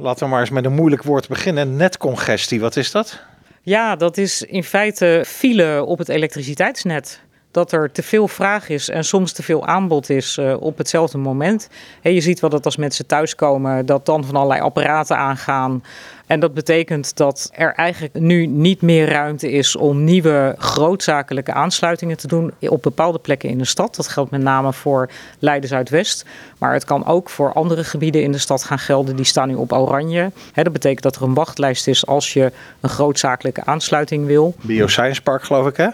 Laten we maar eens met een moeilijk woord beginnen. Netcongestie, wat is dat? Ja, dat is in feite file op het elektriciteitsnet dat er te veel vraag is en soms te veel aanbod is uh, op hetzelfde moment. En je ziet wel dat als mensen thuiskomen, dat dan van allerlei apparaten aangaan. En dat betekent dat er eigenlijk nu niet meer ruimte is om nieuwe grootzakelijke aansluitingen te doen op bepaalde plekken in de stad. Dat geldt met name voor Leiden Zuidwest. Maar het kan ook voor andere gebieden in de stad gaan gelden. Die staan nu op oranje. dat betekent dat er een wachtlijst is als je een grootzakelijke aansluiting wil. Bioscience Park geloof ik hè?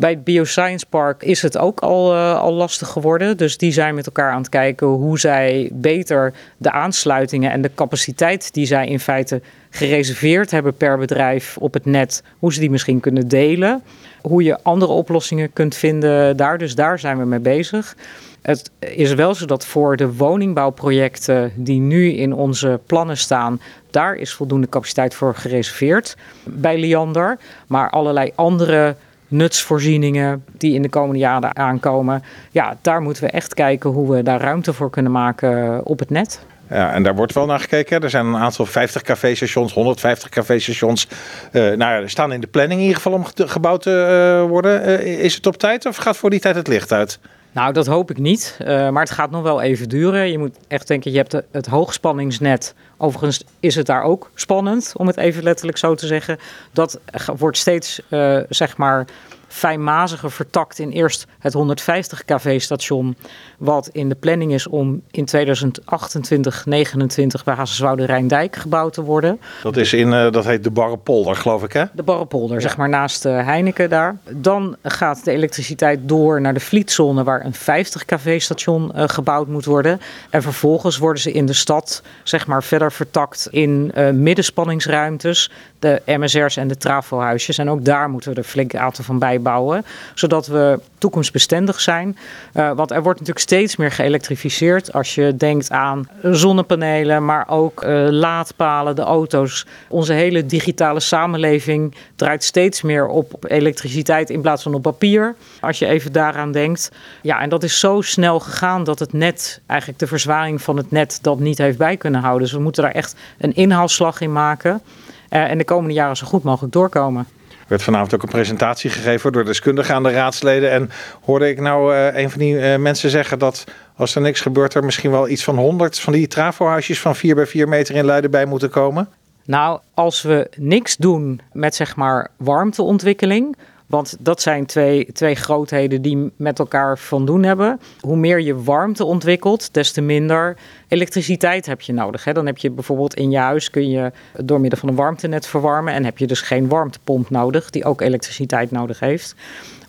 Bij het Bioscience Park is het ook al, uh, al lastig geworden. Dus die zijn met elkaar aan het kijken hoe zij beter de aansluitingen en de capaciteit die zij in feite gereserveerd hebben per bedrijf op het net, hoe ze die misschien kunnen delen. Hoe je andere oplossingen kunt vinden daar. Dus daar zijn we mee bezig. Het is wel zo dat voor de woningbouwprojecten die nu in onze plannen staan, daar is voldoende capaciteit voor gereserveerd bij Liander. Maar allerlei andere nutsvoorzieningen die in de komende jaren aankomen. Ja, daar moeten we echt kijken hoe we daar ruimte voor kunnen maken op het net. Ja, en daar wordt wel naar gekeken. Er zijn een aantal 50 café-stations, 150 café-stations. Uh, nou, staan in de planning in ieder geval om gebouwd te uh, worden. Uh, is het op tijd of gaat voor die tijd het licht uit? Nou, dat hoop ik niet. maar het gaat nog wel even duren. Je moet echt denken, je hebt het hoogspanningsnet. Overigens is het daar ook spannend, om het even letterlijk zo te zeggen. Dat wordt steeds, zeg maar fijnmaziger vertakt in eerst het 150 kV-station, wat in de planning is om in 2028, 29 bij Hazenswoude Rijndijk gebouwd te worden. Dat is in, uh, dat heet de Barrepolder, geloof ik, hè? De Barrepolder, zeg maar naast uh, Heineken daar. Dan gaat de elektriciteit door naar de Vlietzone, waar een 50 kV-station uh, gebouwd moet worden. En vervolgens worden ze in de stad, zeg maar, verder vertakt in middenspanningsruimtes, de MSR's en de trafohuisjes. En ook daar moeten we er flink aantal van bij bouwen, zodat we toekomstbestendig zijn. Uh, want er wordt natuurlijk steeds meer geëlektrificeerd. Als je denkt aan zonnepanelen, maar ook uh, laadpalen, de auto's. Onze hele digitale samenleving draait steeds meer op elektriciteit in plaats van op papier. Als je even daaraan denkt. Ja, en dat is zo snel gegaan dat het net, eigenlijk de verzwaring van het net, dat niet heeft bij kunnen houden. Dus we moeten daar echt een inhaalslag in maken. Uh, en de komende jaren zo goed mogelijk doorkomen werd vanavond ook een presentatie gegeven door deskundigen aan de raadsleden. En hoorde ik nou uh, een van die uh, mensen zeggen dat als er niks gebeurt, er misschien wel iets van 100 van die trafohuisjes van 4 bij 4 meter in Leiden bij moeten komen? Nou, als we niks doen met zeg maar warmteontwikkeling, want dat zijn twee, twee grootheden die met elkaar van doen hebben. Hoe meer je warmte ontwikkelt, des te minder elektriciteit heb je nodig. Hè. Dan heb je bijvoorbeeld in je huis kun je door middel van een warmtenet verwarmen. En heb je dus geen warmtepomp nodig, die ook elektriciteit nodig heeft.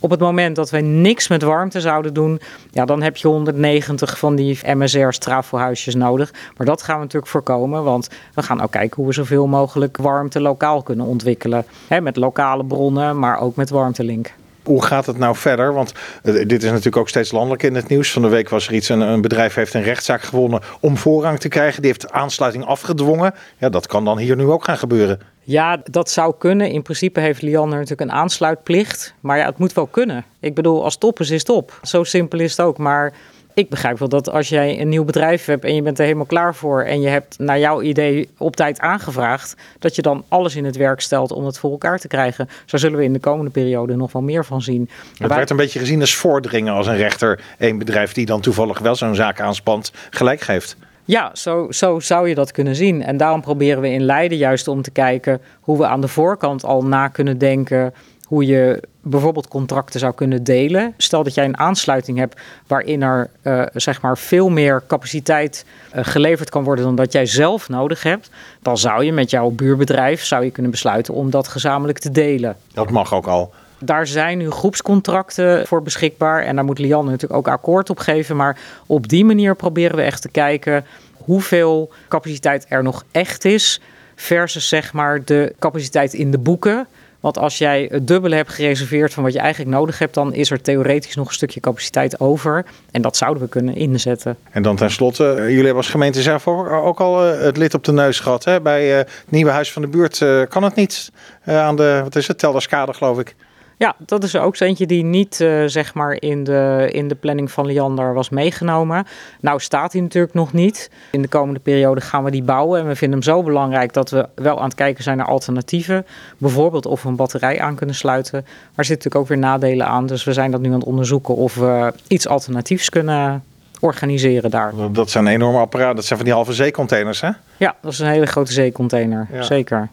Op het moment dat wij niks met warmte zouden doen, ja, dan heb je 190 van die MSR's trafohuisjes nodig. Maar dat gaan we natuurlijk voorkomen, want we gaan ook kijken hoe we zoveel mogelijk warmte lokaal kunnen ontwikkelen. Hè, met lokale bronnen, maar ook met warmtelink. Hoe gaat het nou verder? Want uh, dit is natuurlijk ook steeds landelijk in het nieuws. Van de week was er iets, een, een, bedrijf heeft een rechtszaak gewonnen om voorrang te krijgen. Die heeft aansluiting afgedwongen. Ja, dat kan dan hier nu ook gaan gebeuren. Ja, dat zou kunnen. In principe heeft Liander natuurlijk een aansluitplicht. Maar ja, het moet wel kunnen. Ik bedoel, als top is, is top. Zo simpel is het ook. Maar ik begrijp wel dat als jij een nieuw bedrijf hebt en je bent er helemaal klaar voor en je hebt naar jouw idee op tijd aangevraagd, dat je dan alles in het werk stelt om het voor elkaar te krijgen. Zo zullen we in de komende periode nog wel meer van zien. Het werd een beetje gezien als voordringen als een rechter een bedrijf die dan toevallig wel zo'n zaak aanspant gelijk geeft. Ja, zo, zo zou je dat kunnen zien. En daarom proberen we in Leiden juist om te kijken hoe we aan de voorkant al na kunnen denken hoe je bijvoorbeeld contracten zou kunnen delen. Stel dat jij een aansluiting hebt waarin er uh, zeg maar veel meer capaciteit uh, geleverd kan worden dan dat jij zelf nodig hebt, dan zou je met jouw buurbedrijf zou je kunnen besluiten om dat gezamenlijk te delen. Dat mag ook al. Daar zijn nu groepscontracten voor beschikbaar en daar moet Lianne natuurlijk ook akkoord op geven. Maar op die manier proberen we echt te kijken hoeveel capaciteit er nog echt is versus zeg maar de capaciteit in de boeken. Want als jij het dubbele hebt gereserveerd van wat je eigenlijk nodig hebt, dan is er theoretisch nog een stukje capaciteit over. En dat zouden we kunnen inzetten. En dan tenslotte, eh, jullie hebben als gemeente zelf ook al eh, het lid op de neus gehad. Hè? Bij eh, het nieuwe huis van de buurt kan het niet aan de, wat is het, Telderskade geloof ik. Ja, dat is ook eentje die niet uh, zeg maar in de, in de planning van Liander was meegenomen. Nou staat hij natuurlijk nog niet. In de komende periode gaan we die bouwen. En we vinden hem zo belangrijk dat we wel aan het kijken zijn naar alternatieven. Bijvoorbeeld of we een batterij aan kunnen sluiten. Maar er zitten natuurlijk ook weer nadelen aan. Dus we zijn dat nu aan het onderzoeken of we iets alternatiefs kunnen organiseren daar. Dat zijn enorme apparaten. Dat zijn van die halve zeecontainers, hè? Ja, dat is een hele grote zeecontainer. Zeker.